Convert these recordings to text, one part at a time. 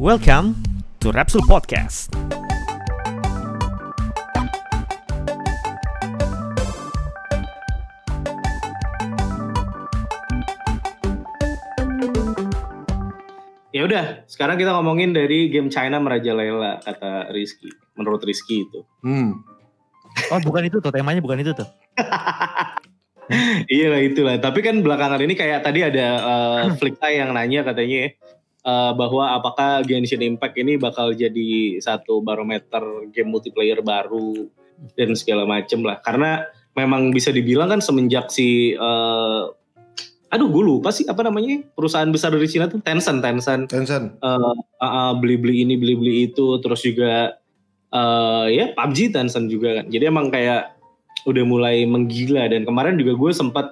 Welcome to Rapsul Podcast. Ya udah, sekarang kita ngomongin dari game China merajalela kata Rizky. Menurut Rizky itu. Hmm. Oh bukan itu tuh temanya bukan itu tuh. iya lah itulah. Tapi kan belakangan ini kayak tadi ada uh, Flicktai yang nanya katanya ya, uh, bahwa apakah Genshin Impact ini bakal jadi satu barometer game multiplayer baru dan segala macem lah. Karena memang bisa dibilang kan semenjak si uh, aduh gue lupa sih apa namanya perusahaan besar dari Cina tuh Tencent Tencent. Tencent. Uh, uh, beli-beli ini beli-beli itu terus juga uh, ya PUBG Tencent juga kan. Jadi emang kayak udah mulai menggila dan kemarin juga gue sempat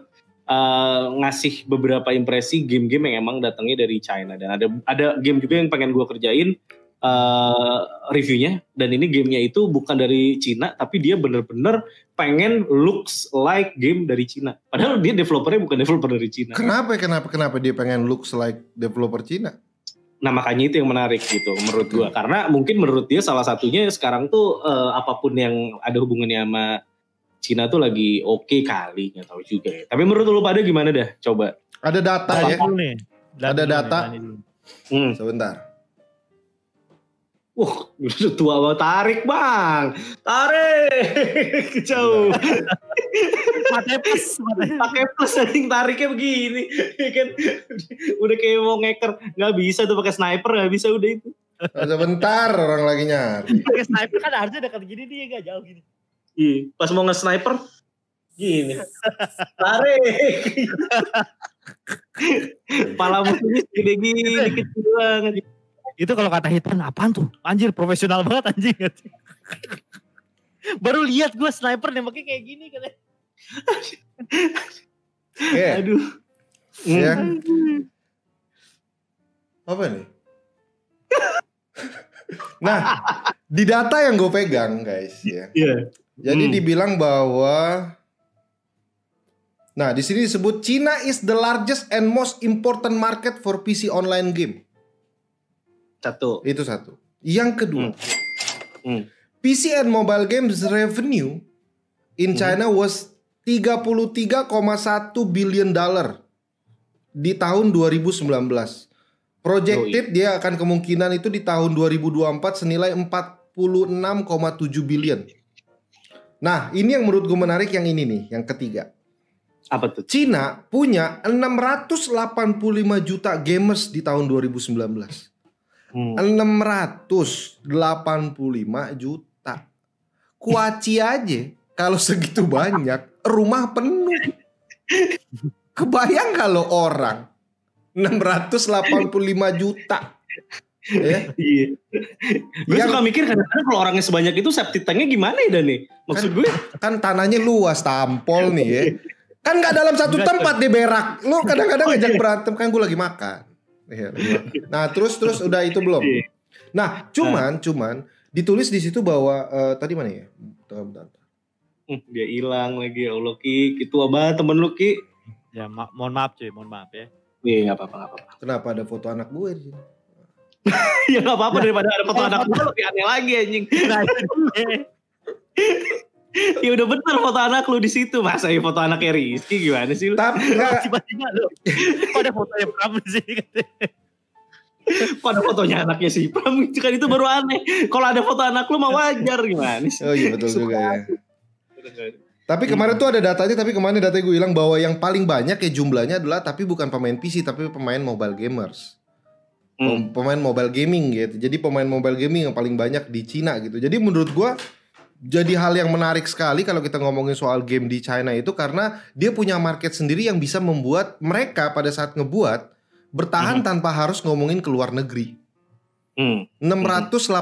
uh, ngasih beberapa impresi game-game yang emang datangnya dari China. Dan ada ada game juga yang pengen gue kerjain uh, reviewnya. Dan ini gamenya itu bukan dari Cina tapi dia bener-bener pengen looks like game dari Cina padahal dia developernya bukan developer dari Cina Kenapa kenapa kenapa dia pengen looks like developer Cina? Nah makanya itu yang menarik gitu menurut gua. Karena mungkin menurut dia salah satunya sekarang tuh eh, apa pun yang ada hubungannya sama Cina tuh lagi oke kali nggak tahu juga ya. Tapi menurut lu pada gimana dah? Coba. Ada data Data ya. nih. Ada dulu data. nih, dulu. Hmm. Sebentar. Wah, udah tua banget tarik bang, tarik jauh. Matanya plus, pakai plus anjing tariknya begini, kan udah kayak mau ngeker, nggak bisa tuh pakai sniper nggak bisa udah itu. Sebentar orang lagi nyari. Pakai sniper kan harusnya dekat gini dia gak jauh gini. Iya, pas mau nge-sniper gini. Tarik. Pala musuhnya segede gini, kecil banget. Itu kalau kata Hitan apaan tuh? Anjir profesional banget anjing. Baru lihat gue sniper nembaknya kayak gini katanya. Oke, Aduh. Hmm. Apa nih? nah, di data yang gue pegang guys ya. Iya. Jadi Hmm. dibilang bahwa Nah, di sini disebut China is the largest and most important market for PC online game. Satu. Itu satu. Yang kedua, Hmm. PC and mobile games revenue in China was 33,1 billion dollar di tahun 2019. Projected dia akan kemungkinan itu di tahun 2024 senilai 46,7 billion. Nah, ini yang menurut gue menarik yang ini nih, yang ketiga. Apa tuh? Cina punya 685 juta gamers di tahun 2019. Hmm. 685 juta. Kuaci aja kalau segitu banyak rumah penuh. Kebayang kalau orang 685 juta. Ya, Iya. Gue Yang- suka mikir kadang-kadang kalau orangnya sebanyak itu septic tanknya gimana ya Dan nih? Maksud gue kan tanahnya luas tampol nih ya. Kan nggak dalam satu tempat dia berak. Lu kadang-kadang ngajak berantem kan gue lagi makan. Iya, lagi makan. Nah, terus terus udah itu belum? Nah, cuman cuman ditulis di situ bahwa eh, tadi mana ya? Bentar, bentar. Hmm, dia hilang lagi ya Allah Ki. Tua banget temen lu Ki. Ya ma- mohon maaf cuy, mohon maaf ya. Iya gak apa-apa apa-apa. Kenapa ada foto anak gue di sini? ya gak apa-apa daripada ada foto anak lu lebih aneh lagi anjing. Nah, dia. ya udah bener foto anak lu di situ. Masa ya foto anaknya Rizky gimana sih lu? Tapi enggak, tiba-tiba. Kok ada fotonya Pram di sini katanya. Kok ada fotonya anaknya si Pram itu kan itu baru aneh. Kalau ada foto anak lu mah wajar gimana sih? Oh iya betul juga ya. Tapi kemarin tuh ada datanya, tapi kemarin datanya gue bilang bahwa yang paling banyak ya jumlahnya adalah tapi bukan pemain PC tapi pemain mobile gamers. Hmm. Pem- Pemain mobile gaming gitu. Jadi pemain mobile gaming yang paling banyak di Cina gitu. Jadi menurut gua jadi hal yang menarik sekali kalau kita ngomongin soal game di China itu karena dia punya market sendiri yang bisa membuat mereka pada saat ngebuat bertahan tanpa harus ngomongin ke luar negeri. Hmm. 685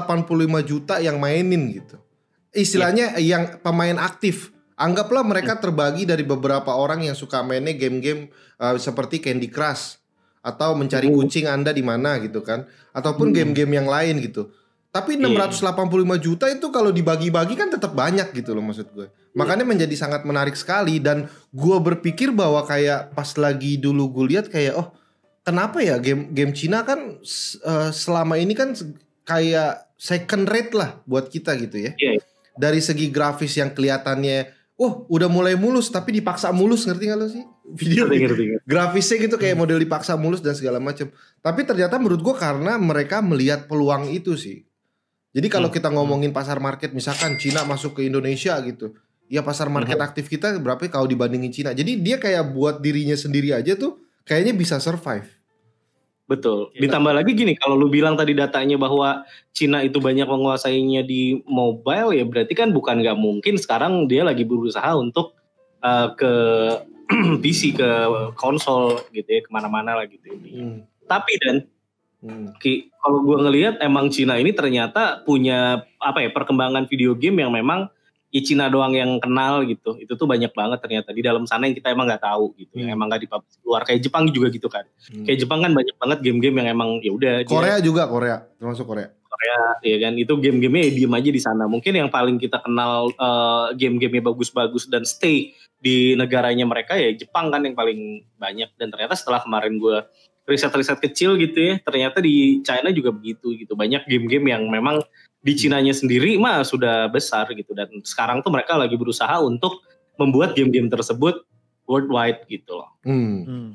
juta yang mainin gitu. Istilahnya yang pemain aktif. Anggaplah mereka terbagi dari beberapa orang yang suka mainnya game-game uh, seperti Candy Crush atau mencari Hmm. kucing Anda di mana gitu kan, ataupun Hmm. game-game yang lain gitu. Tapi Iya. 685 juta itu kalau dibagi-bagi kan tetap banyak gitu loh maksud gue. Makanya menjadi sangat menarik sekali dan gue berpikir bahwa kayak pas lagi dulu gue lihat kayak oh kenapa ya game game Cina kan eh, selama ini kan kayak second rate lah buat kita gitu ya. Iya. Dari segi grafis yang kelihatannya, oh udah mulai mulus tapi dipaksa mulus ngerti nggak lo sih? Video Ngerti, ngerti, ngerti. grafisnya gitu kayak model dipaksa mulus dan segala macam. Tapi ternyata menurut gua karena mereka melihat peluang itu sih. Jadi kalau Hmm. kita ngomongin pasar market misalkan Cina masuk ke Indonesia gitu. Ya pasar market Hmm. aktif kita berapa ya kalau dibandingin Cina. Jadi dia kayak buat dirinya sendiri aja tuh kayaknya bisa survive. Betul. Ditambah lagi gini, kalau lu bilang tadi datanya bahwa Cina itu banyak menguasainya di mobile, ya berarti kan bukan nggak mungkin sekarang dia lagi berusaha untuk uh, ke PC, ke konsol gitu ya, ke mana-mana lah gitu. Hmm. Tapi dan Hmm. Ki, kalau gue ngelihat emang Cina ini ternyata punya apa ya perkembangan video game yang memang ya Cina doang yang kenal gitu. Itu tuh banyak banget ternyata di dalam sana yang kita emang nggak tahu gitu. Yang Hmm. emang nggak dipublish keluar kayak Jepang juga gitu kan. Hmm. Kayak Jepang kan banyak banget game-game yang emang ya udah dia- Korea juga Korea, termasuk Korea. ya kan itu game-gamenya ya diem aja di sana. Mungkin yang paling kita kenal eh, game-gamenya bagus-bagus dan stay di negaranya mereka ya Jepang kan yang paling banyak dan ternyata setelah kemarin gue riset-riset kecil gitu ya ternyata di China juga begitu gitu. Banyak game-game yang memang di Cinanya sendiri mah sudah besar gitu. Dan sekarang tuh mereka lagi berusaha untuk membuat game-game tersebut worldwide gitu loh. Hmm. Hmm.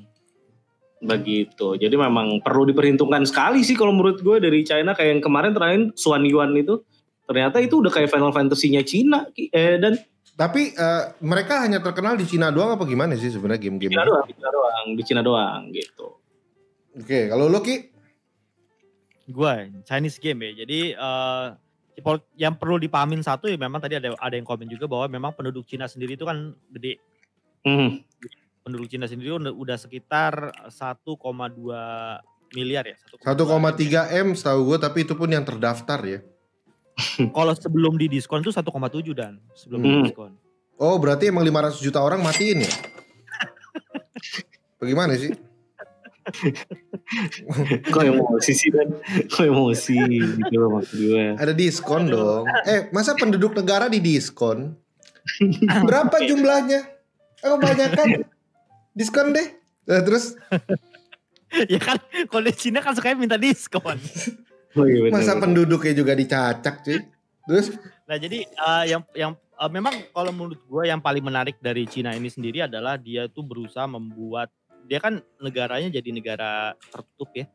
begitu. Jadi memang perlu diperhitungkan sekali sih kalau menurut gue dari China. Kayak yang kemarin terakhir Suan Yuan itu ternyata itu udah kayak Final Fantasy-nya Cina eh, dan Tapi eh, mereka hanya terkenal di Cina doang apa gimana sih sebenarnya di game-game? Cina doang di Cina doang di Cina doang gitu Oke, kalau lo Ki? Gua Chinese game ya. Jadi eh, pol- yang perlu dipahamin satu ya memang tadi ada ada yang komen juga bahwa memang penduduk Cina sendiri itu kan gede. Hmm. Penduduk Cina sendiri udah, udah sekitar 1,2 miliar ya. 1,2. 1,3 M setahu gue tapi itu pun yang terdaftar ya. Kalau sebelum di diskon itu 1,7 dan sebelum Hmm. di diskon. Oh berarti emang 500 juta orang matiin ya? Bagaimana sih? Kok emosi sih dan kok emosi gitu loh maksud gue Ada diskon dong. Eh masa penduduk negara di diskon? Berapa jumlahnya? Oh kebanyakan. Diskon deh. Nah, terus ya kan kalau di Cina kan suka minta diskon. oh, iya, bener, masa bener. penduduknya juga dicacak cuy. Terus Nah jadi eh, yang yang eh, memang kalau menurut gue yang paling menarik dari Cina ini sendiri adalah dia tuh berusaha membuat dia kan negaranya jadi negara tertutup ya.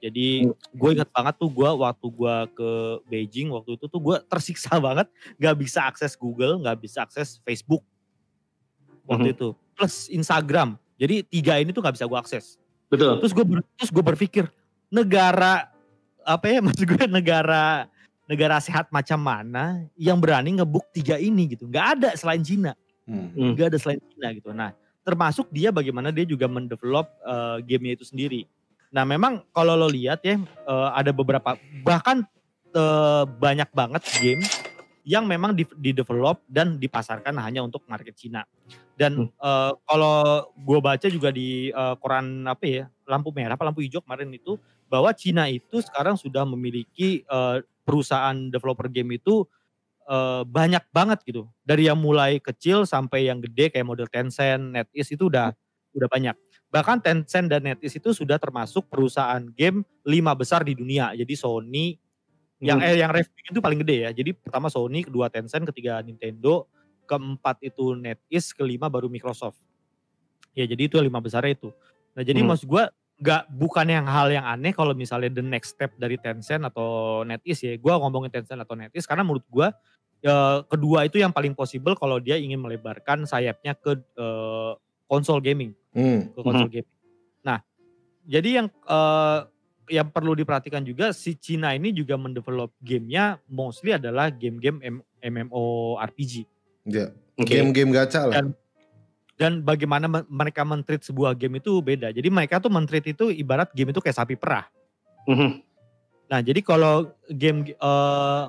Jadi gue ingat banget tuh gue waktu gue ke Beijing waktu itu tuh gue tersiksa banget nggak bisa akses Google, nggak bisa akses Facebook waktu itu plus Instagram. Jadi tiga ini tuh nggak bisa gue akses. betul Terus gue terus gue berpikir negara apa ya maksud gue negara negara sehat macam mana yang berani ngebuk tiga ini gitu. nggak ada selain Cina, hmm. Hmm. nggak ada selain Cina gitu. Nah termasuk dia bagaimana dia juga mendevelop eh, gamenya itu sendiri. Nah memang kalau lo lihat ya eh, ada beberapa bahkan eh, banyak banget game yang memang di, di develop dan dipasarkan hanya untuk market Cina. Dan eh, kalau gue baca juga di eh, koran apa ya lampu merah, apa lampu hijau kemarin itu bahwa Cina itu sekarang sudah memiliki eh, perusahaan developer game itu eh, banyak banget gitu. Dari yang mulai kecil sampai yang gede kayak model Tencent, NetEase itu udah udah banyak. Bahkan Tencent dan NetEase itu sudah termasuk perusahaan game lima besar di dunia. Jadi Sony yang Hmm. eh yang revenue itu paling gede ya. Jadi pertama Sony, kedua Tencent, ketiga Nintendo, keempat itu NetEase, kelima baru Microsoft. Ya jadi itu lima besarnya itu. Nah jadi Hmm. maksud gua nggak bukan yang hal yang aneh kalau misalnya the next step dari Tencent atau NetEase ya. Gua ngomongin Tencent atau NetEase karena menurut gua ya, kedua itu yang paling possible kalau dia ingin melebarkan sayapnya ke eh, konsol gaming Hmm. ke konsol gaming. Nah, jadi yang eh, yang perlu diperhatikan juga si Cina ini juga mendevelop gamenya mostly adalah game-game MMORPG Ya. Oke. Game-game gacha lah. Dan- dan bagaimana me- mereka mentreat sebuah game itu beda. Jadi mereka tuh mentreat itu ibarat game itu kayak sapi perah. Mhm. Nah, jadi kalau game eh,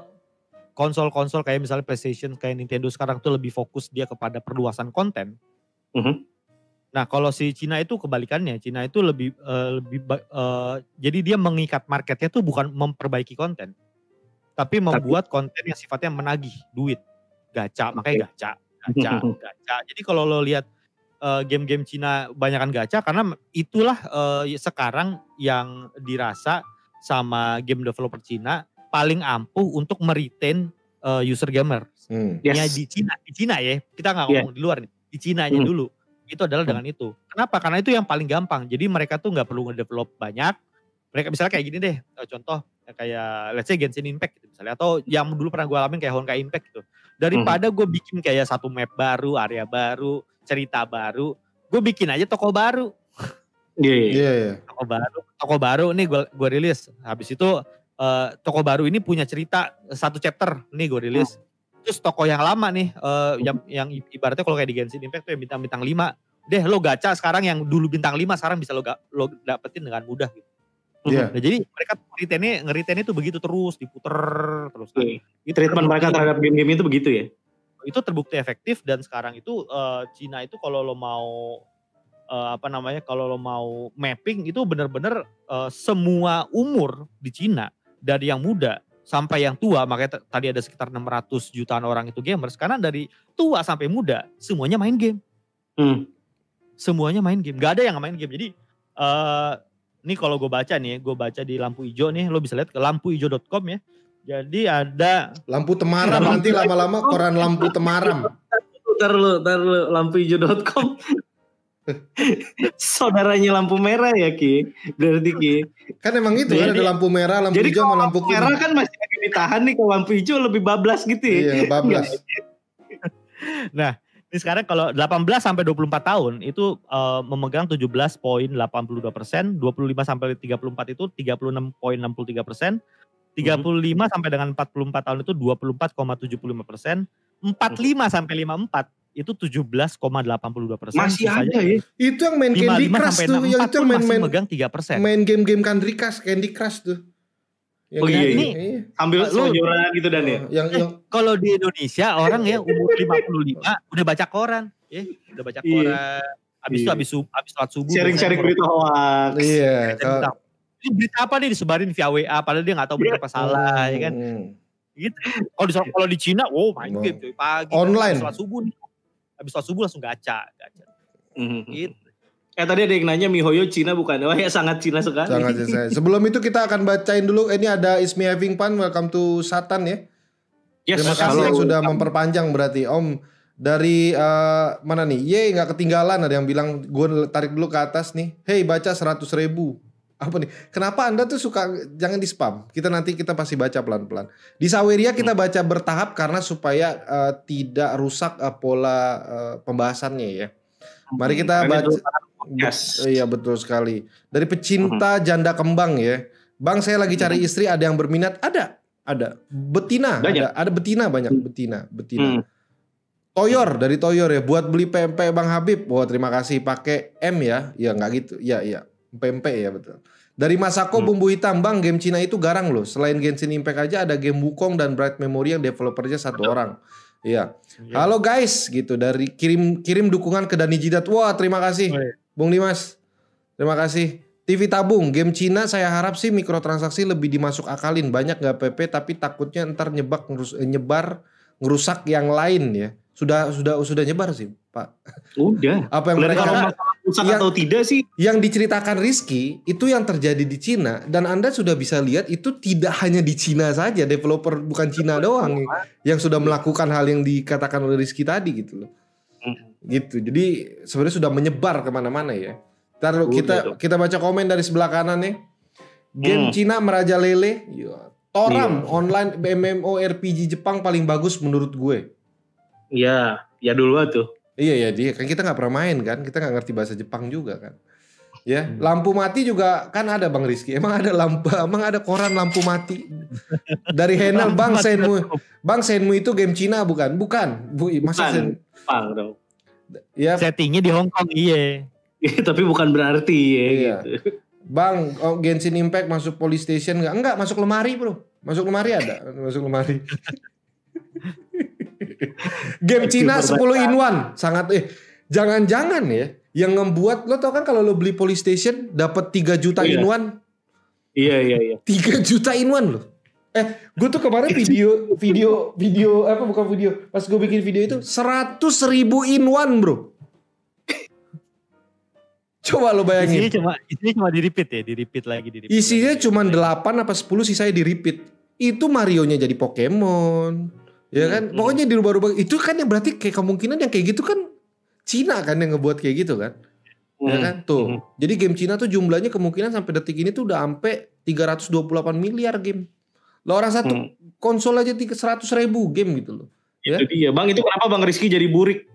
konsol-konsol kayak misalnya PlayStation kayak Nintendo sekarang tuh lebih fokus dia kepada perluasan konten. Mhm. Nah, kalau si Cina itu kebalikannya. Cina itu lebih eh, lebih eh, jadi dia mengikat marketnya tuh bukan memperbaiki konten, tapi membuat konten yang sifatnya menagih duit, gacha, makanya gacha, gacha, gacha. Jadi kalau lo lihat eh, game-game Cina banyakan gacha karena itulah eh, sekarang yang dirasa sama game developer Cina paling ampuh untuk meretain eh, user gamer. Hmm. Ya Yes. di Cina, di Cina ya. Kita nggak Iya. ngomong di luar nih. Di Cina aja Hmm. dulu. Itu adalah dengan itu. Kenapa? Karena itu yang paling gampang. Jadi mereka tuh nggak perlu ngedevelop banyak. Mereka misalnya kayak gini deh, eh, contoh ya kayak let's say Genshin Impact gitu misalnya atau yang dulu pernah gue alamin kayak Honkai Impact gitu. Daripada gue bikin kayak satu map baru, area baru, cerita baru, gue bikin aja toko baru Iya, iya. Iya, iya. toko baru toko baru nih gue gue rilis habis itu eh, toko baru ini punya cerita satu chapter nih gue rilis terus toko yang lama nih eh, yang yang ibaratnya kalau kayak di Genshin Impact tuh yang bintang bintang 5 deh lo gacha sekarang yang dulu bintang 5 sekarang bisa lo ga, lo dapetin dengan mudah gitu. Iya. Nah, jadi mereka ngeritennya ngeritennya tuh begitu terus diputer terus. Nah, Oke. itu Treatment mereka terbukti- terhadap game-game itu begitu ya? Itu terbukti efektif dan sekarang itu eh, Cina itu kalau lo mau eh, apa namanya kalau lo mau mapping itu benar-benar eh, semua umur di Cina dari yang muda sampai yang tua makanya tadi ada sekitar 600 jutaan orang itu gamers karena dari tua sampai muda semuanya main game. Hmm. semuanya main game gak ada yang nggak main game. Jadi eh ini kalau gue baca nih gue baca di lampu hijau nih lo bisa lihat ke lampuhijau.com ya jadi ada Lampu temaram Lampu nanti lama-lama koran lampu temaram. Ntar lu, ntar lu, lampuhijau.com. Saudaranya lampu merah ya Ki. Berarti Ki. Kan emang itu kan Jadi- ada lampu merah, lampu Jadi hijau sama lampu lampu merah kuning. kan masih agak ditahan nih. Kalau lampu hijau lebih bablas gitu ya. Iya, bablas. Ini sekarang kalau 18 sampai 24 tahun itu eh, memegang 17,82 persen, 25 sampai 34 itu 36,63 persen, 35 sampai dengan 44 tahun itu 24,75 persen, 45 sampai 54 itu 17,82 persen. Masih ada ya. Itu yang main Candy 55 Crush tuh, 64 yang itu yang main masih main megang 3 persen. main game-game Candy Crush, Candy Crush tuh. Yang Oh iya, kayak iya. iya. Ambil Lu- selonjoran gitu dan ya. Yang yang Kalau di Indonesia orang ya umur 55 udah baca koran, ya, udah baca Iya. koran. Habis itu Iya. habis sub- habis sholat subuh Sharing-sharing berita hoax. iya, berita. Ini berita apa nih disebarin via WA padahal dia nggak tahu berita apa salah ya kan. Hmm. Kalau di kalau di Cina, wow main Oh. game cuy pagi. Online. Habis sholat subuh nih. Habis sholat subuh langsung gacha, gacha. Mhm. Gitu. Eh tadi ada yang nanya Mihoyo Cina bukan? Wah ya sangat Cina sekali. Sangat saya. Sebelum itu kita akan bacain dulu ini ada Ismi Having Fun, welcome to Satan ya. Yes, Terima kasih halo. yang sudah memperpanjang berarti Om. Dari eh, mana nih? Ye nggak ketinggalan ada yang bilang gue tarik dulu ke atas nih. Hey baca 100 ribu. Apa nih? Kenapa anda tuh suka jangan di spam? Kita nanti kita pasti baca pelan-pelan. Di Saweria kita baca bertahap karena supaya eh, tidak rusak eh, pola eh, pembahasannya ya. Mari kita baca. Yes. Iya betul sekali. Dari pecinta janda kembang ya. Bang saya lagi cari istri ada yang berminat? Ada. Ada. Betina. Banyak. Ada, ada betina banyak. Betina. Betina. Hmm. Toyor dari Toyor ya. Buat beli PMP Bang Habib. Wah terima kasih. Pakai M ya. Ya nggak gitu. Iya iya. PMP ya betul. Dari Masako Hmm. bumbu hitam bang game Cina itu garang loh. Selain Genshin Impact aja ada game Wukong dan Bright Memory yang developernya satu orang. Iya. Halo guys gitu dari kirim kirim dukungan ke Dani Jidat. Wah terima kasih. Oh, iya. Bung Dimas. Terima kasih. TV tabung, game Cina saya harap sih mikrotransaksi lebih dimasuk akalin. Banyak nggak PP tapi takutnya ntar nyebak ngerus- eh, nyebar ngerusak yang lain ya. Sudah sudah sudah nyebar sih, Pak. Udah. Apa yang Kemudian mereka kalau masalah rusak Yang- atau tidak sih? yang diceritakan Rizky itu yang terjadi di Cina dan Anda sudah bisa lihat itu tidak hanya di Cina saja, developer bukan Cina doang yang sudah melakukan hal yang dikatakan oleh Rizky tadi gitu loh. Gitu. Jadi sebenarnya sudah menyebar ke mana-mana ya. Ntar Udah kita kita baca komen dari sebelah kanan nih. Game Hmm. Cina merajalele. Ya. Toram online MMORPG Jepang paling bagus menurut gue. Iya, ya dulu tuh. Iya ya dia kan kita nggak pernah main kan, kita nggak ngerti bahasa Jepang juga kan. Ya, Hmm. lampu mati juga kan ada Bang Rizky. Emang ada lampu, emang ada koran lampu mati. Dari Henel Bang Senmu. Bang Senmu itu game Cina bukan? Bukan. Bu, masa Bukan. Sen, Pang dong. ya Settingnya di Hong Kong iya. Tapi bukan berarti ya Iya. gitu. Bang, oh, Genshin Impact masuk police station nggak? Enggak, masuk lemari, Bro. Masuk lemari ada, masuk lemari. Game Cina 10 in 1, sangat eh jangan-jangan ya yang membuat lo tau kan kalau lo beli police station dapat 3 juta Iya. in 1, Iya iya iya. 3 juta in 1 loh. Eh, gue tuh kemarin video video video apa bukan video, pas gue bikin video itu 100 ribu in 1, Bro. Coba lo Isinya bayangin. cuma isinya cuma di repeat ya, di repeat lagi di repeat. Isinya cuma 8 apa 10 sisanya di repeat. Itu Marionya jadi Pokemon. Ya kan? Hmm. Pokoknya dirubah-rubah. Itu kan yang berarti kayak kemungkinan yang kayak gitu kan Cina kan yang ngebuat kayak gitu kan. Ya Hmm. kan? Tuh. Hmm. Jadi game Cina tuh jumlahnya kemungkinan sampai detik ini tuh udah sampai 328 miliar game. Lah orang satu Hmm. konsol aja 100 ribu game gitu loh. Ya? Itu dia. Bang itu kenapa Bang Rizky jadi burik?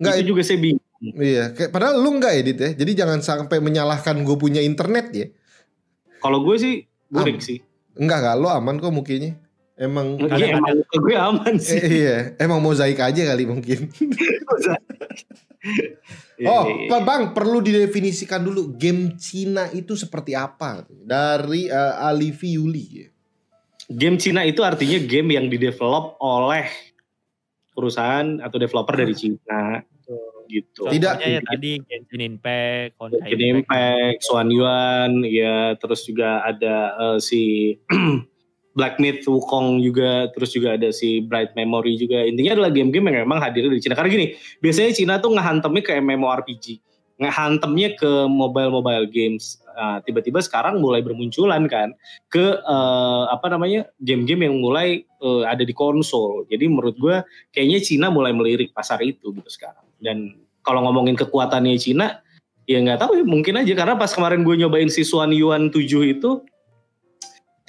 Enggak itu juga saya bingung. Iya, kayak, padahal lu enggak edit ya. Jadi jangan sampai menyalahkan gue punya internet ya. Kalau gue sih burik Am- sih. Enggak enggak, lo aman kok mukanya. Emang Iya emang muka gue aman sih. eh, iya, emang mozaik aja kali mungkin. Iya, oh, iya, iya. Pak Bang, perlu didefinisikan dulu game Cina itu seperti apa? Dari uh, Alifi Yuli ya. Game Cina itu artinya game yang didevelop oleh perusahaan atau developer dari Cina gitu. Tidak- Contohnya ya tadi Genshin Impact, Honkai Genshin Impact, Swan Yuan, ya terus juga ada eh, si Black Myth Wukong juga, terus juga ada si Bright Memory juga. Intinya adalah game-game yang memang hadir di Cina. Karena gini, biasanya Cina tuh ngehantemnya ke MMORPG, ngehantemnya ke mobile-mobile games. Nah, tiba-tiba sekarang mulai bermunculan kan ke eh, apa namanya game-game yang mulai eh, ada di konsol. Jadi menurut gue kayaknya Cina mulai melirik pasar itu gitu sekarang. Dan kalau ngomongin kekuatannya Cina, ya nggak tahu ya mungkin aja karena pas kemarin gue nyobain si Swan Yuan 7 itu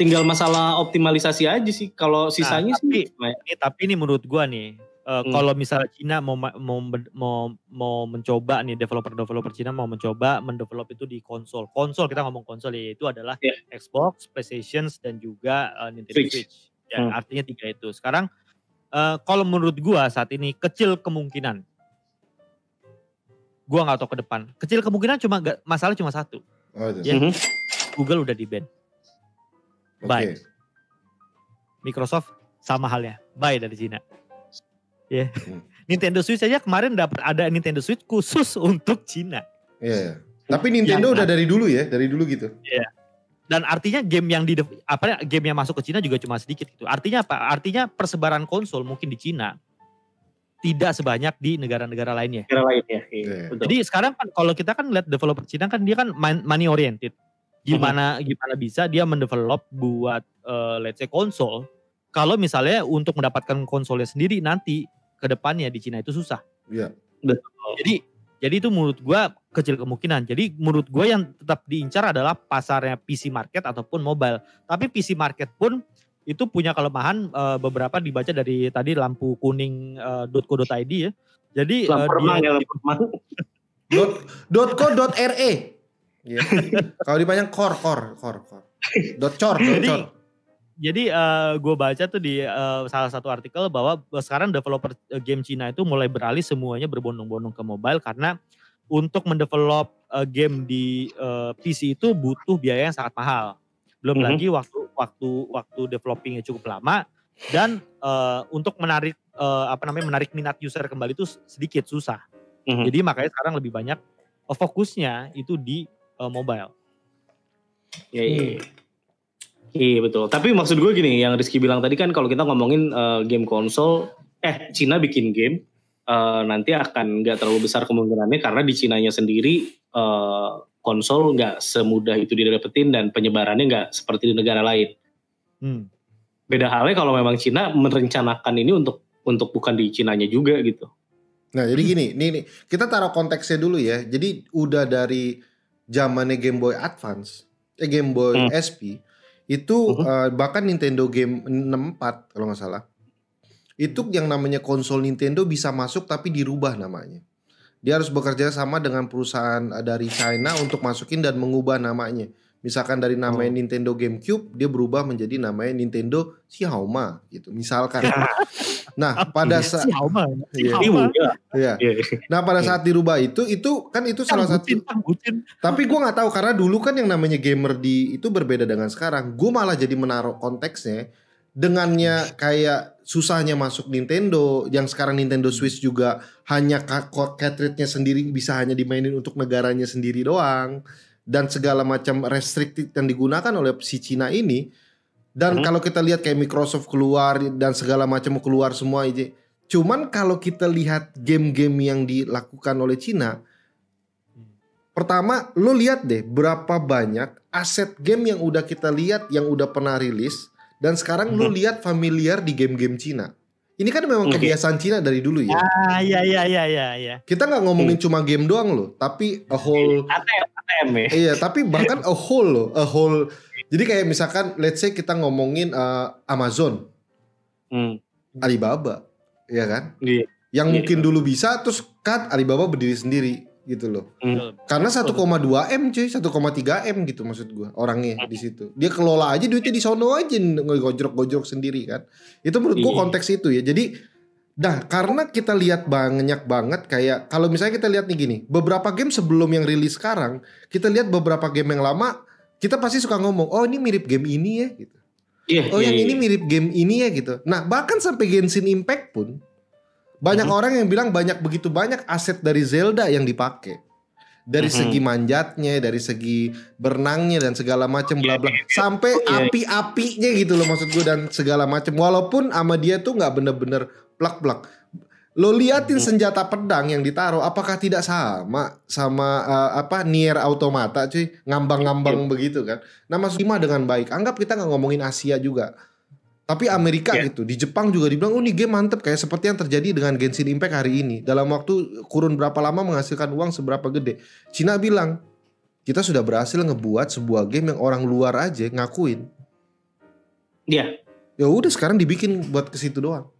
tinggal masalah optimalisasi aja sih. Kalau sisanya tapi- sih nah, Ini tapi ini menurut gua nih, eh, Hmm. kalau misalnya Cina mau ma- mau mau mau mencoba nih developer-developer Cina mau mencoba mendevelop itu di konsol. Konsol kita ngomong konsol ya itu adalah Iya. Xbox, PlayStation dan juga eh, Nintendo Switch. Switch. Ya, Hmm. artinya tiga itu. Sekarang eh, kalau menurut gua saat ini kecil kemungkinan gua nggak tahu ke depan. Kecil kemungkinan cuma gak, masalah cuma satu. Oh. Ya. Mhm. Google udah di ban. Bye. Microsoft sama halnya, buy dari Cina. Ya. Hmm. Nintendo Switch aja kemarin dapat ada Nintendo Switch khusus untuk Cina. Iya. iya. Tapi Nintendo Yang- udah dari dulu ya, dari dulu gitu. Dan artinya game yang di apa game yang masuk ke Cina juga cuma sedikit gitu. Artinya apa? Artinya persebaran konsol mungkin di Cina tidak sebanyak di negara-negara lainnya. Negara lain ya. Iya, Iya. betul. Jadi sekarang kan kalau kita kan lihat developer Cina kan dia kan money oriented. Gimana gimana bisa dia mendevelop buat eh, let's say konsol kalau misalnya untuk mendapatkan konsolnya sendiri nanti ke depannya di Cina itu susah. Iya. Jadi jadi itu menurut gua kecil kemungkinan. Jadi menurut gua yang tetap diincar adalah pasarnya PC market ataupun mobile. Tapi PC market pun itu punya kelemahan eh, beberapa dibaca dari tadi lampu kuning eh, .co.id ya. Jadi Lampu remang dia- ya, lampu remang. Dot, dot co dot re. Iya. Kalau dipanjang core core core core. Dot cor dot Jadi, cor. Jadi gue baca tuh di eh, salah satu artikel bahwa sekarang developer eh, game Cina itu mulai beralih semuanya berbondong-bondong ke mobile karena untuk mendevelop eh, game di eh, PC itu butuh biaya yang sangat mahal. Belum Mhm. lagi waktu waktu waktu developingnya cukup lama dan eh, untuk menarik eh, apa namanya menarik minat user kembali itu sedikit susah. Mhm. Jadi makanya sekarang lebih banyak eh, fokusnya itu di eh, mobile. Iya, iya. Iya betul. Tapi maksud gue gini, yang Rizky bilang tadi kan kalau kita ngomongin eh, game konsol, eh Cina bikin game, eh, nanti akan nggak terlalu besar kemungkinannya karena di Cinanya sendiri eh, konsol nggak semudah itu didapetin dan penyebarannya nggak seperti di negara lain. Hmm. Beda halnya kalau memang Cina merencanakan ini untuk untuk bukan di Cinanya juga gitu. Nah jadi gini, nih, nih kita taruh konteksnya dulu ya. Jadi udah dari zamannya Game Boy Advance, eh Game Boy Hmm. SP, itu eh, bahkan Nintendo Game 64 kalau nggak salah, itu yang namanya konsol Nintendo bisa masuk tapi dirubah namanya. Dia harus bekerja sama dengan perusahaan eh, dari China untuk masukin dan mengubah namanya. Misalkan dari namanya Oh. Nintendo GameCube, dia berubah menjadi namanya Nintendo Xiaoma gitu. Misalkan. nah pada saat Xiaoma. Iya. Iya. ya, Iya. Nah pada saat dirubah itu itu kan itu salah satu. Tapi gue nggak tahu karena dulu kan yang namanya gamer di itu berbeda dengan sekarang. Gue malah jadi menaruh konteksnya dengannya kayak susahnya masuk Nintendo. Yang sekarang Nintendo Switch juga hanya cartridge-nya sendiri bisa hanya dimainin untuk negaranya sendiri doang dan segala macam restricted yang digunakan oleh si Cina ini. Dan Hmm. kalau kita lihat kayak Microsoft keluar dan segala macam keluar semua ini. Cuman kalau kita lihat game-game yang dilakukan oleh Cina Pertama, lo lihat deh berapa banyak aset game yang udah kita lihat yang udah pernah rilis dan sekarang lo Mhm. lihat familiar di game-game Cina. Ini kan memang kebiasaan Cina dari dulu ya. Ah iya iya iya iya iya. Kita nggak ngomongin cuma game doang loh, tapi a whole ATM, Ya. Iya, tapi bahkan a whole loh, a whole. Jadi kayak misalkan let's say kita ngomongin eh, Amazon, Hmm. Alibaba, ya kan? Iya. Yang Iya. mungkin dulu bisa terus cut Alibaba berdiri sendiri gitu loh. Betul. Karena 1,2 M cuy, 1,3 M gitu maksud gua orangnya di situ. Dia kelola aja duitnya di sono aja ngojrok-gojrok sendiri kan. Itu menurut gua Iya. konteks itu ya. Jadi Nah, karena kita lihat banyak banget kayak kalau misalnya kita lihat nih gini, beberapa game sebelum yang rilis sekarang, kita lihat beberapa game yang lama, kita pasti suka ngomong, "Oh, ini mirip game ini ya." gitu. Iya, Oh, iya, yang iya. ini mirip game ini ya gitu. Nah, bahkan sampai Genshin Impact pun banyak Mhm. orang yang bilang banyak begitu banyak aset dari Zelda yang dipakai. Dari Mhm. segi manjatnya, dari segi berenangnya dan segala macam bla bla. Sampai Iya. api-apinya gitu loh maksud gue dan segala macam. Walaupun sama dia tuh nggak bener-bener plak-plak. Lo liatin senjata pedang yang ditaruh apakah tidak sama sama uh, apa Nier Automata cuy, ngambang-ngambang begitu kan. Nah, maksud Ima dengan baik. Anggap kita nggak ngomongin Asia juga. Tapi Amerika Iya. gitu, di Jepang juga dibilang, oh ini game mantep kayak seperti yang terjadi dengan Genshin Impact hari ini. Dalam waktu kurun berapa lama menghasilkan uang seberapa gede. Cina bilang, kita sudah berhasil ngebuat sebuah game yang orang luar aja ngakuin. Iya. Ya udah sekarang dibikin buat ke situ doang.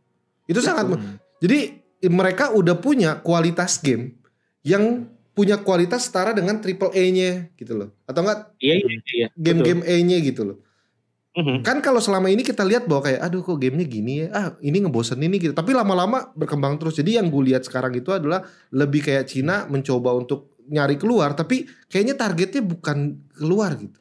Itu sangat Hmm. jadi mereka udah punya kualitas game yang punya kualitas setara dengan triple A-nya gitu loh. Atau enggak Iya, iya, iya. game-game A-nya gitu loh. Mhm. Kan kalau selama ini kita lihat bahwa kayak aduh kok gamenya gini ya. Ah, ini ngebosenin nih gitu. Tapi lama-lama berkembang terus. Jadi yang gue lihat sekarang itu adalah lebih kayak Cina mencoba untuk nyari keluar tapi kayaknya targetnya bukan keluar gitu.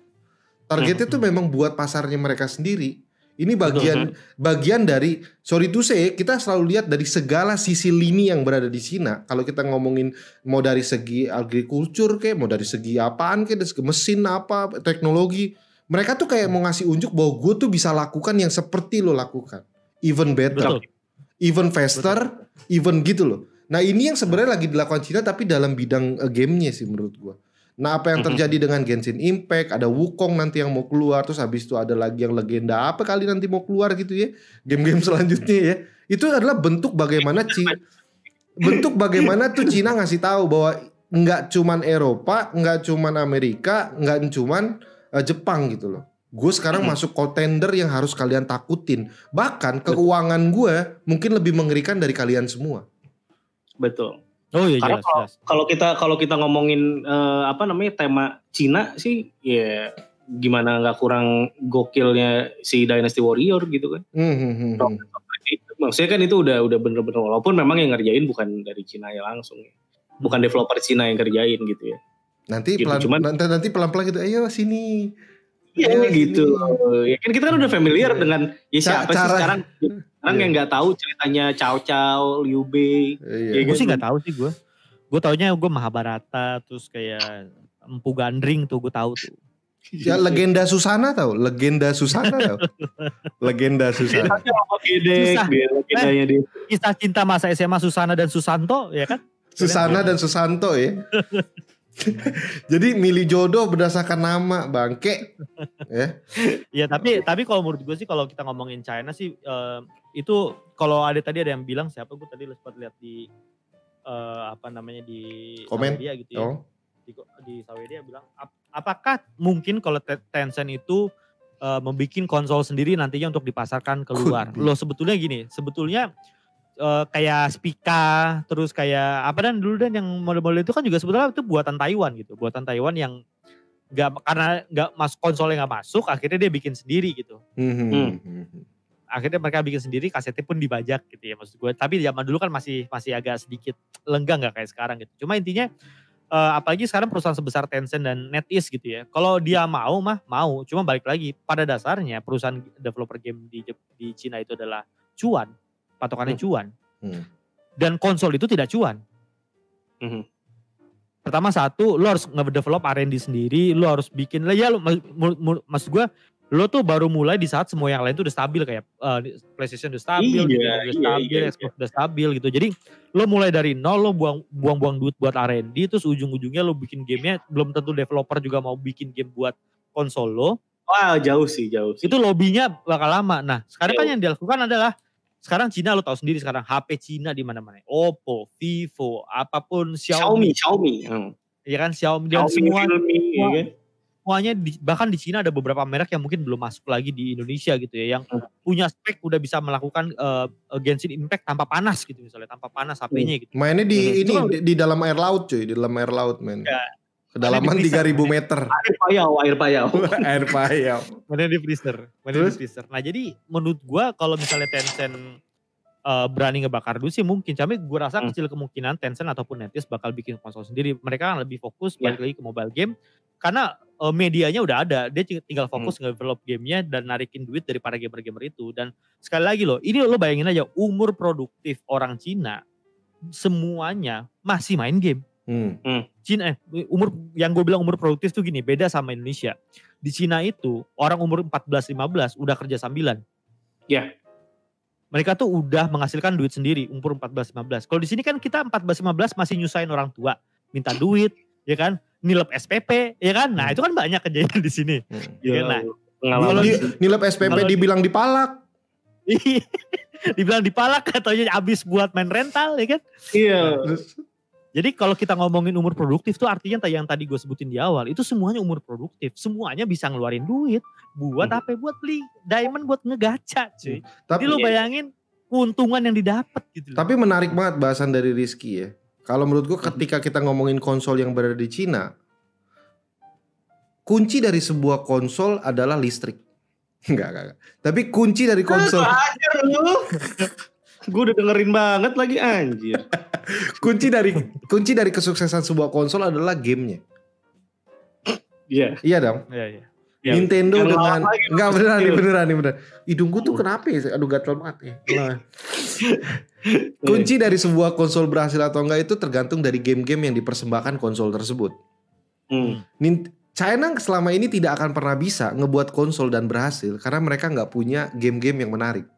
Targetnya tuh memang buat pasarnya mereka sendiri. Ini bagian bagian dari sorry to say kita selalu lihat dari segala sisi lini yang berada di Cina. Kalau kita ngomongin mau dari segi agrikultur kayak mau dari segi apaan kayak dari segi mesin apa teknologi, mereka tuh kayak mau ngasih unjuk bahwa gue tuh bisa lakukan yang seperti lo lakukan, even better, Betul. even faster, even gitu loh. Nah ini yang sebenarnya lagi dilakukan Cina tapi dalam bidang eh, gamenya sih menurut gue. Nah apa yang terjadi dengan Genshin Impact, ada Wukong nanti yang mau keluar, terus habis itu ada lagi yang legenda apa kali nanti mau keluar gitu ya, game-game selanjutnya ya. Itu adalah bentuk bagaimana Cina, bentuk bagaimana tuh Cina ngasih tahu bahwa nggak cuman Eropa, nggak cuman Amerika, nggak cuman eh, Jepang gitu loh. Gue sekarang Mhm. masuk contender yang harus kalian takutin. Bahkan keuangan gue mungkin lebih mengerikan dari kalian semua. Betul. Oh iya Karena jelas jelas. Kalau kita kalau kita ngomongin eh, apa namanya tema Cina sih ya gimana nggak kurang gokilnya si Dynasty Warrior gitu kan. Hmm, hmm, hmm, hmm. Maksudnya kan itu udah udah bener-bener walaupun memang yang ngerjain bukan dari Cina ya langsung. Bukan developer Cina yang kerjain gitu ya. Nanti Gitu, pelan, cuman- nanti nanti pelan-pelan gitu. Ayo sini. Iya Oh, gitu. ini. Ya kan kita kan udah familiar Iya. dengan ya siapa sih cara- sekarang sekarang Iya. yang nggak tahu ceritanya Cao Cao, Liu Bei. Iya. Iya, Gue sih gitu. nggak tahu sih gue. Gue taunya gue Mahabharata terus kayak Empu Gandring tuh gue tahu tuh. Ya legenda Susana tahu, legenda Susana tahu. legenda Susana. Legendanya dia. Kisah cinta masa SMA Susana dan Susanto ya kan? Susana dan Susanto ya. Jadi milih jodoh berdasarkan nama, bangke. Ya. Ya tapi tapi kalau menurut gue sih kalau kita ngomongin China sih eh, itu kalau ada tadi ada yang bilang siapa gue tadi sempat lihat di eh, apa namanya di Komen? Sawedia gitu ya. Oh. Di, di Sawedia bilang "Ap- apakah mungkin kalau Te- Tencent itu eh, membuat konsol sendiri nantinya untuk dipasarkan keluar. Loh sebetulnya gini, sebetulnya eh, kayak Spica terus kayak apa dan dulu dan yang model-model itu kan juga sebetulnya itu buatan Taiwan gitu, buatan Taiwan yang nggak karena nggak masuk konsolnya nggak masuk akhirnya dia bikin sendiri gitu. Hmm, hmm, akhirnya mereka bikin sendiri kasetnya pun dibajak gitu ya maksud gue. Tapi zaman dulu kan masih masih agak sedikit lenggang nggak kayak sekarang gitu. Cuma intinya eh, apalagi sekarang perusahaan sebesar Tencent dan NetEase gitu ya kalau dia mau mah mau. Cuma balik lagi pada dasarnya perusahaan developer game di di Cina itu adalah cuan patokannya cuan Hmm. dan konsol itu tidak cuan Mhm. pertama satu lo harus nge-develop R&D sendiri lo harus bikin lah ya lo, maksud gue lo tuh baru mulai di saat semua yang lain tuh udah stabil kayak eh, PlayStation udah stabil, Iya, udah iya, stabil, iya, Xbox udah stabil gitu. Jadi lo mulai dari nol lo buang buang-buang duit buat R&D terus ujung-ujungnya lo bikin gamenya belum tentu developer juga mau bikin game buat konsol lo. Wah jauh sih jauh sih. Itu lobbynya bakal lama. Nah, sekarang kan Jauh. yang dilakukan adalah sekarang Cina lo tahu sendiri sekarang HP Cina di mana-mana. Oppo, Vivo, apa pun Xiaomi Xiaomi, Xiaomi. Hmm. ya kan Xiaomi dan Xiaomi semua ya semua- kan? semuanya di- bahkan di Cina ada beberapa merek yang mungkin belum masuk lagi di Indonesia gitu ya yang Hmm. punya spek udah bisa melakukan uh, Genshin Impact tanpa panas gitu misalnya tanpa panas HP-nya gitu. Mainnya di Hmm. ini di, di dalam air laut cuy, di dalam air laut men. Ya. Kedalaman di 3000 meter. Air payau, air payau. air payau. Mana di freezer, mana di freezer. Nah jadi menurut gua kalau misalnya Tencent uh, berani ngebakar dulu sih mungkin. Tapi gua rasa Hmm. kecil kemungkinan Tencent ataupun Netis bakal bikin konsol sendiri. Mereka kan lebih fokus Ya. balik lagi ke mobile game karena uh, medianya udah ada. Dia tinggal Hmm. fokus nge-develop gamenya dan narikin duit dari para gamer-gamer itu. Dan sekali lagi loh, ini lo bayangin aja umur produktif orang Cina semuanya masih main game. Hmm. Cina eh, umur yang gue bilang umur produktif tuh gini, beda sama Indonesia. Di Cina itu orang umur 14 15 udah kerja sambilan. Ya. Mereka tuh udah menghasilkan duit sendiri umur 14 15. Kalau di sini kan kita 14 15 masih nyusahin orang tua, minta duit, ya kan? Nilep SPP, ya kan? Nah, Hmm. itu kan banyak kejadian di sini. Hmm. Ya kan? Nah, Kalau Di, nilep SPP Kalau di- dibilang dipalak. dibilang dipalak katanya habis buat main rental, ya kan? Iya. Jadi kalau kita ngomongin umur produktif tuh artinya yang tadi gue sebutin di awal itu semuanya umur produktif, semuanya bisa ngeluarin duit buat Hmm. apa? Buat beli diamond buat ngegaca, cuy. tapi Jadi lu bayangin keuntungan yang didapat gitu. loh. tapi menarik banget bahasan dari Rizky ya. Kalau menurut gua ketika kita ngomongin konsol yang berada di Cina, kunci dari sebuah konsol adalah listrik. Enggak, enggak, enggak. Tapi kunci dari konsol. Gue udah dengerin banget lagi anjir. kunci dari kunci dari kesuksesan sebuah konsol adalah gamenya. Iya. Iya dong. Iya, iya. Ya, Nintendo jangan dengan enggak beneran nih Iya. beneran nih beneran. Hidungku tuh kenapa ya? Aduh gatel banget ya. Nah. Kunci dari sebuah konsol berhasil atau enggak itu tergantung dari game-game yang dipersembahkan konsol tersebut. Hmm. China selama ini tidak akan pernah bisa ngebuat konsol dan berhasil karena mereka nggak punya game-game yang menarik.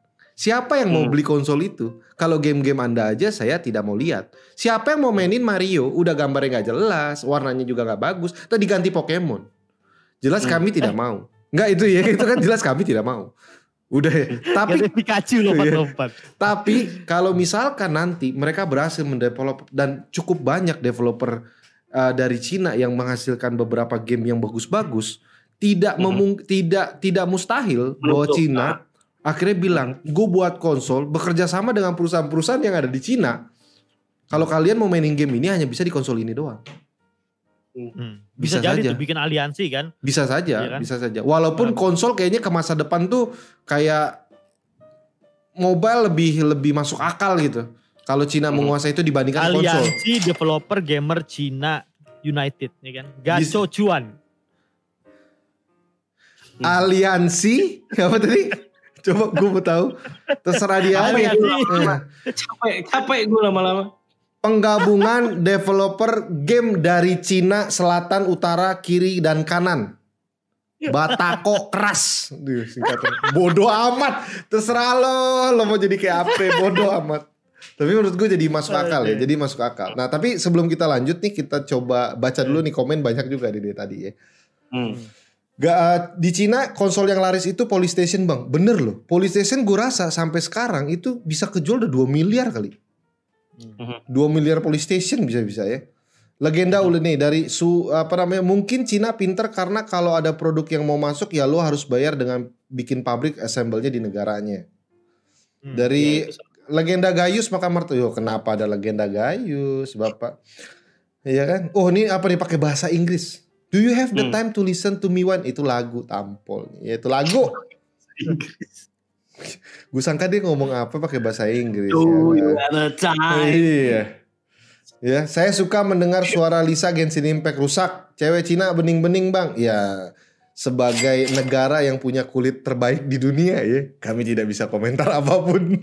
Siapa yang mau Hmm. beli konsol itu? Kalau game-game Anda aja saya tidak mau lihat. Siapa yang mau mainin Mario? Udah gambarnya nggak jelas, warnanya juga nggak bagus. Tadi ganti Pokemon. Jelas Hmm. kami tidak mau. Nggak itu ya, itu kan jelas kami tidak mau. Udah ya. Tapi Pikachu lompat-lompat. tapi kalau misalkan nanti mereka berhasil mendevelop dan cukup banyak developer uh, dari Cina yang menghasilkan beberapa game yang bagus-bagus, tidak memung tidak tidak mustahil bahwa Menutup, Cina akhirnya bilang, gue buat konsol bekerja sama dengan perusahaan-perusahaan yang ada di Cina. Kalau kalian mau mainin game ini hanya bisa di konsol ini doang. Hmm. Bisa Bisa, jadi saja. tuh bikin aliansi kan. Bisa saja, Iya kan? bisa saja. Walaupun konsol kayaknya ke masa depan tuh kayak mobile lebih lebih masuk akal gitu. Kalau Cina Hmm. menguasai itu dibandingkan konsol. Aliansi developer gamer Cina United ya kan. Gacho Cuan. Aliansi apa tadi? Coba gue mau tahu. Terserah dia aja. Eh, Capek, capek gue lama-lama. Penggabungan developer game dari Cina Selatan, Utara, Kiri dan Kanan. Batako keras. Duh, singkatan. Bodoh amat. Terserah lo, lo mau jadi kayak apa? Bodoh amat. Tapi menurut gue jadi masuk akal ya, jadi masuk akal. Nah tapi sebelum kita lanjut nih kita coba baca dulu nih komen banyak juga di tadi ya. Hmm. Gak eh, di Cina konsol yang laris itu Polystation bang, bener loh. Polystation gue rasa sampai sekarang itu bisa kejual udah 2 miliar kali. Hmm. 2 miliar Polystation bisa-bisa ya. Legenda ule nih dari su apa namanya mungkin Cina pinter karena kalau ada produk yang mau masuk ya lo harus bayar dengan bikin pabrik assemble-nya di negaranya. Hmm. Dari Ya, legenda Gayus maka mertu yo kenapa ada legenda Gayus bapak? Iya kan? Oh ini apa nih pakai bahasa Inggris? Do you have the Hmm. time to listen to me one? Itu lagu tampol. Ya itu lagu. Gue sangka dia ngomong apa pakai bahasa Inggris. Do ya you have a time? Iya. Ya, saya suka mendengar suara Lisa Genshin Impact rusak. Cewek Cina bening-bening, Bang. Ya, sebagai negara yang punya kulit terbaik di dunia ya, kami tidak bisa komentar apa pun.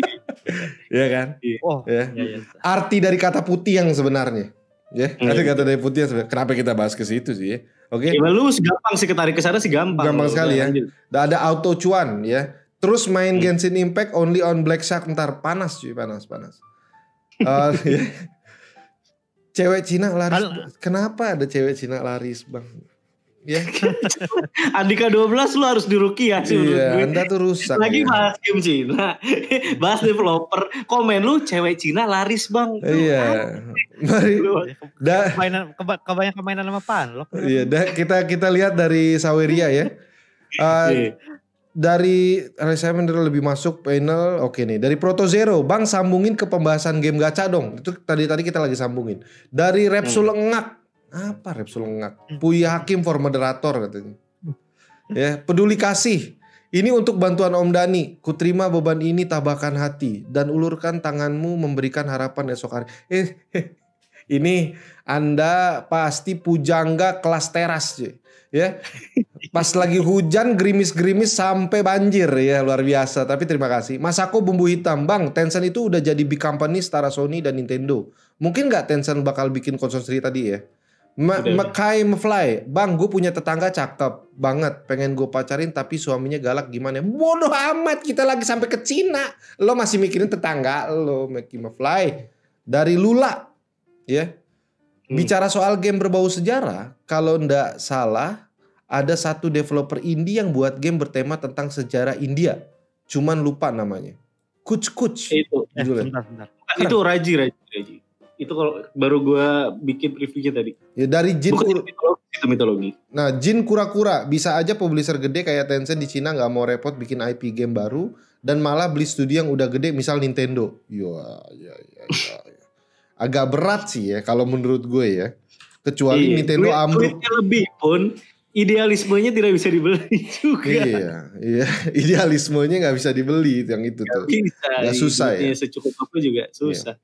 ya kan? Oh, Ya. iya, iya. Arti dari kata putih yang sebenarnya. Ya, Iya. ada kata dari putih sebenarnya. Kenapa kita bahas ke situ sih ya? Oke. Ya lu gampang sih ketarik ke sana sih gampang. Gampang sekali ya. Lanjut. Dan ada auto cuan ya. Terus main Hmm. Genshin Impact only on Black Shark ntar panas cuy panas panas. Eh, ya. Cewek Cina laris. Hal- Kenapa ada cewek Cina laris bang? Ya, Andika 12 lu harus di Rukiah sih iya, gue. Anda tuh rusak. Lagi ya. bahas game Cina, bahas developer, komen lu cewek Cina laris bang. Tuh, Iya. Mari. lu- Da, Mainan keba, kebanyakan mainan sama panlok. iya, da, kita kita lihat dari Saweria ya. Eh, Iya. dari Alexander lebih masuk panel oke nih dari Proto Zero Bang sambungin ke pembahasan game gacha dong itu tadi tadi kita lagi sambungin dari Repsul Engak apa Repsul Engak Puya Hakim for moderator katanya ya peduli kasih ini untuk bantuan Om Dani kuterima beban ini tabahkan hati dan ulurkan tanganmu memberikan harapan esok hari eh ini anda pasti pujangga kelas teras cuy ya Pas lagi hujan gerimis-gerimis sampai banjir ya luar biasa. Tapi terima kasih. Masako bumbu hitam, bang. Tencent itu udah jadi big company setara Sony dan Nintendo. Mungkin nggak Tencent bakal bikin konsol sendiri tadi ya? Ma Udah, udah. Makai Mefly, bang. Gue punya tetangga cakep banget. Pengen gue pacarin tapi suaminya galak gimana? Bodoh amat kita lagi sampai ke Cina. Lo masih mikirin tetangga lo, Makai Mefly. Dari Lula, ya. Hmm. Bicara soal game berbau sejarah, kalau ndak salah ada satu developer indie yang buat game bertema tentang sejarah India. Cuman lupa namanya. Kuch Kuch. Itu, Eh, bentar, bentar. itu Raji, Raji, Raji. Itu kalau baru gua bikin reviewnya tadi. Ya dari Jin Bukan Kur- itu mitologi, itu mitologi. Nah, Jin Kura-Kura bisa aja publisher gede kayak Tencent di Cina nggak mau repot bikin IP game baru dan malah beli studio yang udah gede misal Nintendo. Ya, ya, ya, ya. ya. Agak berat sih ya kalau menurut gue ya. Kecuali Iya, Nintendo duit- ambruk. lebih pun idealismenya tidak bisa dibeli juga. Iya, iya. Idealismenya nggak bisa dibeli yang itu tuh. Bisa. Nggak susah ya? Secukup apa juga susah.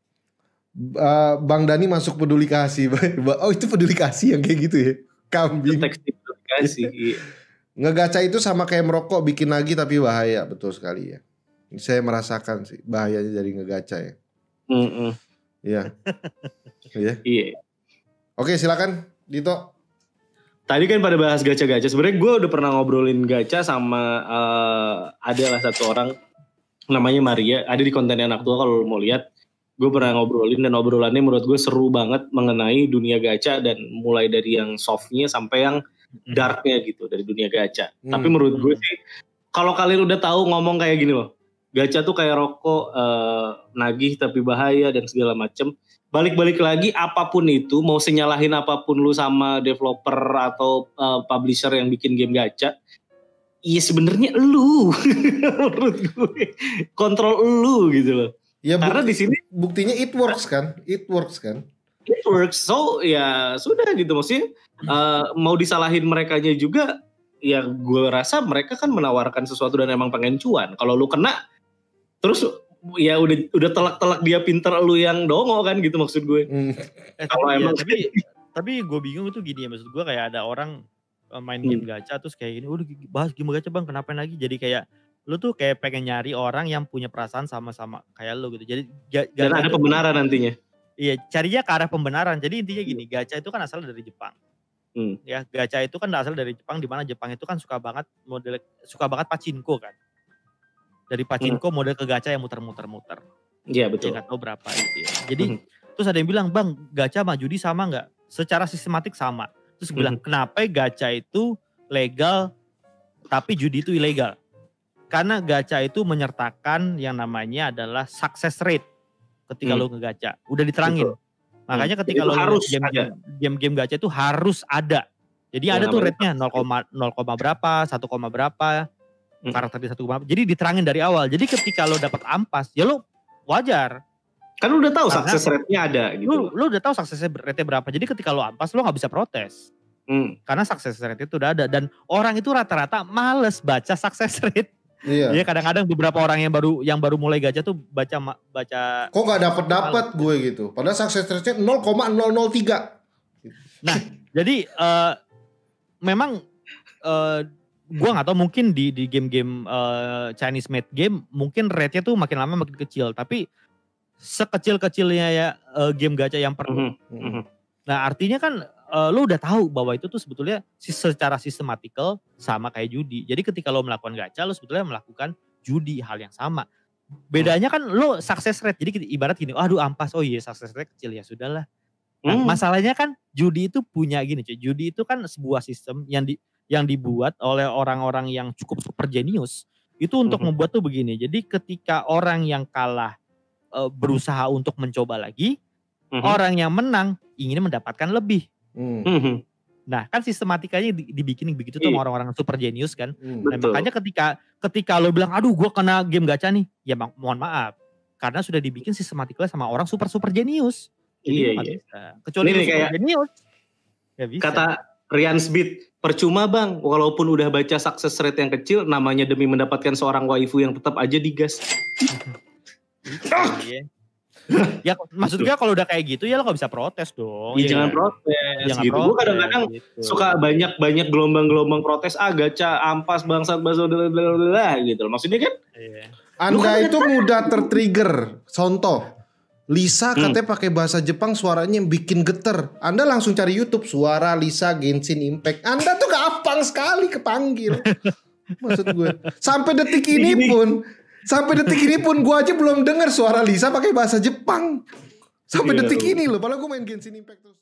Uh, Bang Dani masuk peduli kasih. Oh itu peduli kasih yang kayak gitu ya. Kambing. Teks dikasih. Iya. Ngegaca itu sama kayak merokok bikin lagi tapi bahaya betul sekali ya. Saya merasakan sih bahayanya dari ngegaca ya. Iya. Iya. Iya. Oke silakan Dito. Tadi kan pada bahas gacha-gacha. Sebenarnya gue udah pernah ngobrolin gacha sama eh, ada lah satu orang namanya Maria. Ada di konten anak tua kalau mau lihat. Gue pernah ngobrolin dan obrolannya menurut gue seru banget mengenai dunia gacha dan mulai dari yang softnya sampai yang darknya gitu dari dunia gacha. Hmm. Tapi menurut gue sih kalau kalian udah tahu ngomong kayak gini loh. Gacha tuh kayak rokok eh, nagih tapi bahaya dan segala macem. Balik-balik lagi apa pun itu mau senyalahin apa pun lu sama developer atau eh, publisher yang bikin game gacha. Iya sebenarnya lu menurut gue kontrol lu gitu loh. Ya Karena bukti- di sini buktinya it works kan? It works kan? it works. So ya sudah gitu maksudnya eh, mau disalahin mereka juga ya gue rasa mereka kan menawarkan sesuatu dan emang pengen cuan. Kalau lu kena terus ya udah udah telak-telak dia pinter lu yang dongo kan gitu maksud gue. Hmm. Eh, Kalau tapi, ya, emang- tapi tapi gue bingung itu gini ya maksud gue kayak ada orang eh, main Hmm. game gacha terus kayak gini, udah bahas game gacha bang, kenapa lagi? Jadi kayak lu tuh kayak pengen nyari orang yang punya perasaan sama-sama kayak lu gitu. Jadi Dan ada tuh- pembenaran nantinya. Iya, carinya ke arah pembenaran. Jadi intinya gini, gacha itu kan asal dari Jepang. Hmm. Ya, gacha itu kan asal dari Jepang di mana Jepang itu kan suka banget model suka banget pachinko kan. Dari pachinko model ke gacha yang muter-muter-muter. Iya Ya betul. nggak tahu berapa gitu ya. Jadi Mhm. terus ada yang bilang, "Bang, gacha sama judi sama nggak?" Secara sistematik sama. Terus gue bilang. "Kenapa gacha itu legal tapi judi itu ilegal?" Karena gacha itu menyertakan yang namanya adalah success rate ketika Hmm. lo ngegacha. Udah diterangin. Makanya Hmm. ketika lo harus game-game game-game gacha itu harus ada. Jadi Ya, ada tuh rate-nya 0, 0, berapa, 1, berapa, Hmm. karakter di 1, berapa. Jadi diterangin dari awal. Jadi ketika lo dapat ampas, ya lo wajar. Kan udah tahu Karena- sukses rate-nya ada gitu. Lu, lu udah tahu sukses rate berapa. Jadi ketika lo ampas, lo nggak bisa protes. Hmm. Karena sukses rate itu udah ada. Dan orang itu rata-rata males baca sukses rate. Iya. Iya kadang-kadang beberapa orang yang baru yang baru mulai gacha tuh baca baca Kok nggak dapet dapet gue gitu? Padahal success rate-nya 0,003. Jadi eh, memang eh, gua nggak tahu mungkin di di game-game eh, Chinese made game mungkin rate-nya tuh makin lama makin kecil. Tapi sekecil-kecilnya ya eh, game gacha yang per Mhm. Hmm. Nah artinya kan uh, lo udah tahu bahwa itu tuh sebetulnya secara sistematikal sama kayak judi. Jadi ketika lo melakukan gacha, lo sebetulnya melakukan judi hal yang sama. Bedanya kan lo success rate. Jadi ibarat gini, aduh ampas, oh iya success rate kecil ya sudahlah. Nah, hmm. masalahnya kan judi itu punya gini cuy. Judi itu kan sebuah sistem yang di yang dibuat oleh orang-orang yang cukup super jenius. Itu untuk hmm. membuat tuh begini. Jadi ketika orang yang kalah e, berusaha untuk mencoba lagi, hmm. orang yang menang ingin mendapatkan lebih. Hmm. Nah, kan sistematikanya dibikin begitu tuh sama iya. orang-orang super genius kan. Hmm. Nah, makanya ketika ketika lo bilang, "Aduh, gua kena game gacha nih." Ya mohon maaf. Karena sudah dibikin sistematiknya sama orang super super genius. Iya, iya. Bisa. Kecuali ini kayak genius. Ya bisa. Kata Rian Smith, percuma bang, walaupun udah baca success rate yang kecil, namanya demi mendapatkan seorang waifu yang tetap aja digas. Iya ya maksudnya kalau udah kayak gitu ya lo gak bisa protes dong. Ya, ya jangan protes jangan gitu. Gue kadang-kadang gitu. suka banyak-banyak gelombang-gelombang protes ah gacha ampas bangsat baso gitu. Maksudnya kan iya. Anda kan itu mudah tertrigger. Contoh, Lisa hmm. katanya pakai bahasa Jepang suaranya bikin geter. Anda langsung cari YouTube suara Lisa Genshin Impact. Anda tuh gampang sekali kepanggil. Maksud gue. Sampai detik ini pun Sampai detik ini pun gue aja belum dengar suara Lisa pakai bahasa Jepang. Sampai iya, detik ini loh, padahal gue main Genshin Impact terus.